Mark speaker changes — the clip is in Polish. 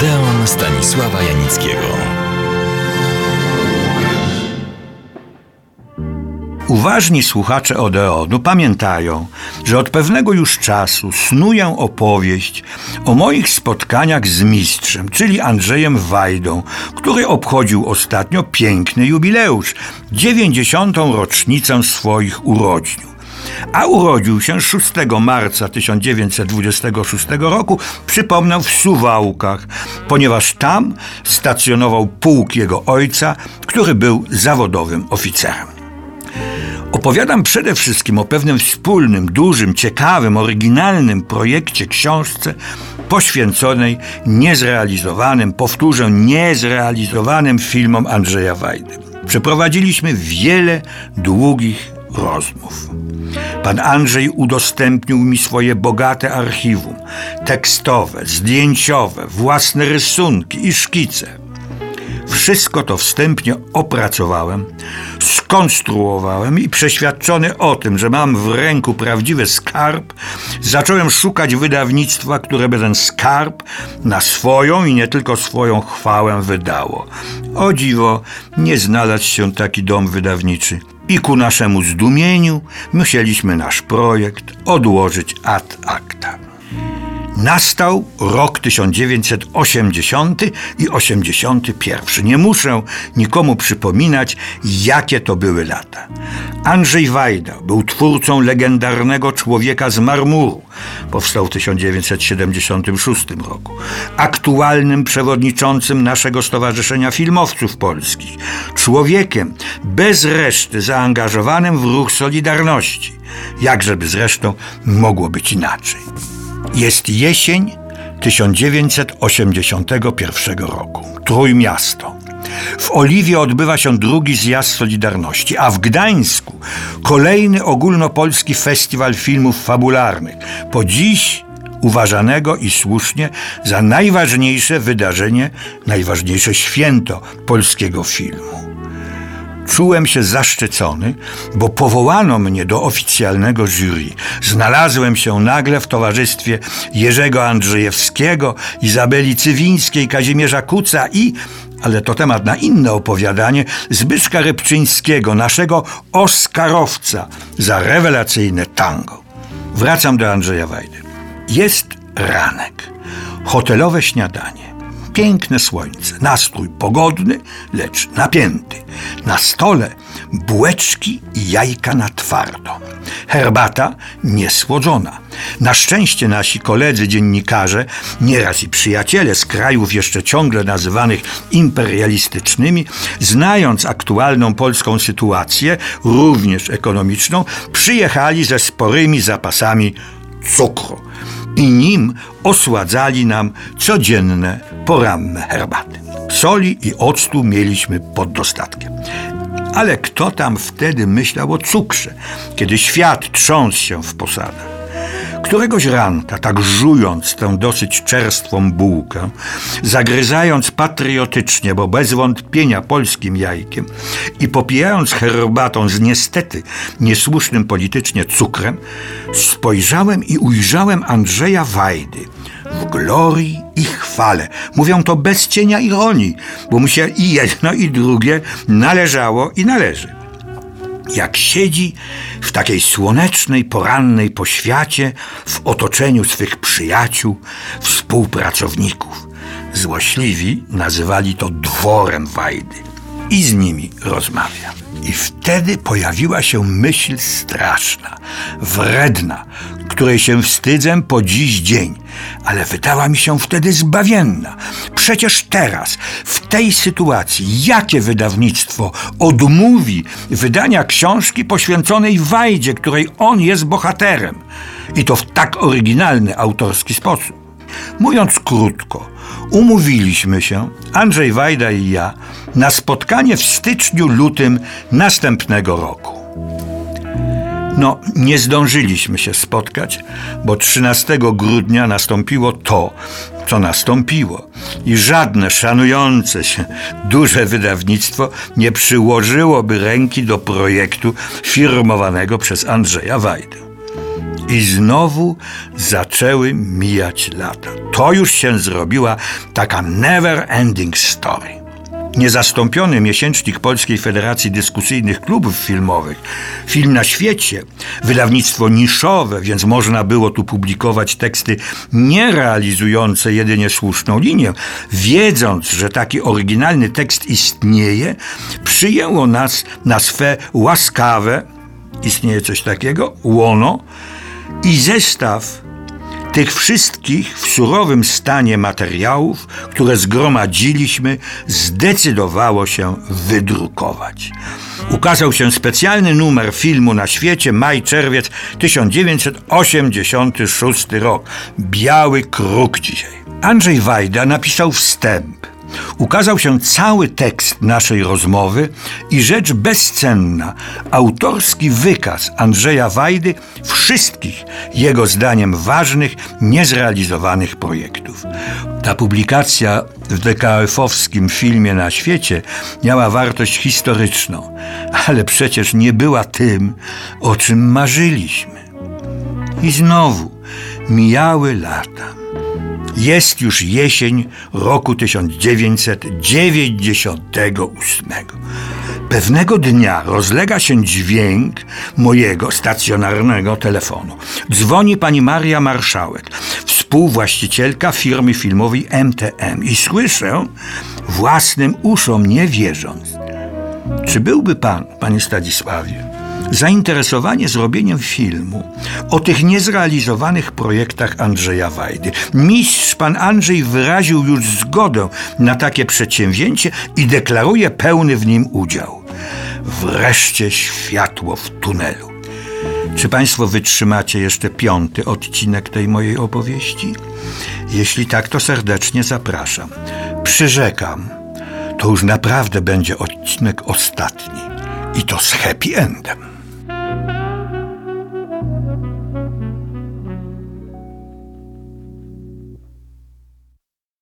Speaker 1: Odeon Stanisława Janickiego.
Speaker 2: Uważni słuchacze Odeonu pamiętają, że od pewnego już czasu snuję opowieść o moich spotkaniach z mistrzem, czyli Andrzejem Wajdą, który obchodził ostatnio piękny jubileusz, 90. rocznicę swoich urodzin a urodził się 6 marca 1926 roku, przypomnę, w Suwałkach, ponieważ tam stacjonował pułk jego ojca, który był zawodowym oficerem. Opowiadam przede wszystkim o pewnym wspólnym, dużym, ciekawym, oryginalnym projekcie książce poświęconej niezrealizowanym, powtórzę, niezrealizowanym filmom Andrzeja Wajdy. Przeprowadziliśmy wiele długich rozmów. Pan Andrzej udostępnił mi swoje bogate archiwum, tekstowe, zdjęciowe, własne rysunki i szkice. Wszystko to wstępnie opracowałem, skonstruowałem i przeświadczony o tym, że mam w ręku prawdziwy skarb, zacząłem szukać wydawnictwa, które by ten skarb na swoją i nie tylko swoją chwałę wydało. O dziwo, nie znalazł się taki dom wydawniczy i ku naszemu zdumieniu musieliśmy nasz projekt odłożyć ad acta. Nastał rok 1980 i 81. Nie muszę nikomu przypominać, jakie to były lata. Andrzej Wajda był twórcą legendarnego Człowieka z marmuru. Powstał w 1976 roku. Aktualnym przewodniczącym naszego Stowarzyszenia Filmowców Polskich. Człowiekiem bez reszty zaangażowanym w ruch Solidarności. Jakżeby zresztą mogło być inaczej. Jest jesień 1981 roku. Trójmiasto. W Oliwie odbywa się drugi zjazd Solidarności, a w Gdańsku kolejny ogólnopolski festiwal filmów fabularnych. Po dziś uważanego i słusznie za najważniejsze wydarzenie, najważniejsze święto polskiego filmu. Czułem się zaszczycony, bo powołano mnie do oficjalnego jury. Znalazłem się nagle w towarzystwie Jerzego Andrzejewskiego, Izabeli Cywińskiej, Kazimierza Kuca i ale to temat na inne opowiadanie, Zbyszka Rybczyńskiego, naszego Oscarowca za rewelacyjne tango. Wracam do Andrzeja Wajdy. Jest ranek, hotelowe śniadanie. Piękne słońce, nastrój pogodny, lecz napięty. Na stole bułeczki i jajka na twardo. Herbata niesłodzona. Na szczęście nasi koledzy dziennikarze, nieraz i przyjaciele z krajów jeszcze ciągle nazywanych imperialistycznymi, znając aktualną polską sytuację, również ekonomiczną, przyjechali ze sporymi zapasami cukru i nim osładzali nam codzienne poranne herbaty. Soli i octu mieliśmy pod dostatkiem. Ale kto tam wtedy myślał o cukrze, kiedy świat trząsł się w posadach? Któregoś ranka, tak żując tę dosyć czerstwą bułkę, zagryzając patriotycznie, bo bez wątpienia polskim jajkiem i popijając herbatą z niestety niesłusznym politycznie cukrem, spojrzałem i ujrzałem Andrzeja Wajdy w glorii i chwale. Mówią to bez cienia ironii, bo mu się i jedno i drugie należało i należy jak siedzi w takiej słonecznej, porannej poświacie w otoczeniu swych przyjaciół, współpracowników. Złośliwi nazywali to dworem Wajdy i z nimi rozmawia. I wtedy pojawiła się myśl straszna, wredna, której się wstydzę po dziś dzień, ale wydała mi się wtedy zbawienna. Przecież teraz, w tej sytuacji, jakie wydawnictwo odmówi wydania książki poświęconej Wajdzie, której on jest bohaterem? I to w tak oryginalny autorski sposób. Mówiąc krótko, umówiliśmy się, Andrzej Wajda i ja, na spotkanie w styczniu-lutym następnego roku. No, nie zdążyliśmy się spotkać, bo 13 grudnia nastąpiło to, co nastąpiło. I żadne szanujące się duże wydawnictwo nie przyłożyłoby ręki do projektu firmowanego przez Andrzeja Wajdę. I znowu zaczęły mijać lata. To już się zrobiła taka never ending story. Niezastąpiony miesięcznik Polskiej Federacji Dyskusyjnych Klubów Filmowych, Film na świecie, wydawnictwo niszowe, więc można było tu publikować teksty nie realizujące jedynie słuszną linię. Wiedząc, że taki oryginalny tekst istnieje, przyjęło nas na swe łaskawe, istnieje coś takiego, łono i zestaw tych wszystkich w surowym stanie materiałów, które zgromadziliśmy, zdecydowało się wydrukować. Ukazał się specjalny numer filmu na świecie, maj-czerwiec 1986 rok. Biały kruk dzisiaj. Andrzej Wajda napisał wstęp. Ukazał się cały tekst naszej rozmowy i rzecz bezcenna, autorski wykaz Andrzeja Wajdy wszystkich jego zdaniem ważnych, niezrealizowanych projektów. Ta publikacja w DKF-owskim filmie na świecie miała wartość historyczną, ale przecież nie była tym, o czym marzyliśmy. I znowu mijały lata. Jest już jesień roku 1998. Pewnego dnia rozlega się dźwięk mojego stacjonarnego telefonu. Dzwoni pani Maria Marszałek, współwłaścicielka firmy filmowej MTM i słyszę własnym uszom nie wierząc. Czy byłby pan, panie Stanisławie, zainteresowanie zrobieniem filmu o tych niezrealizowanych projektach Andrzeja Wajdy. Mistrz pan Andrzej wyraził już zgodę na takie przedsięwzięcie i deklaruje pełny w nim udział. Wreszcie światło w tunelu. Czy Państwo wytrzymacie jeszcze piąty odcinek tej mojej opowieści? Jeśli tak, to serdecznie zapraszam. Przyrzekam, to już naprawdę będzie odcinek ostatni i to z happy endem.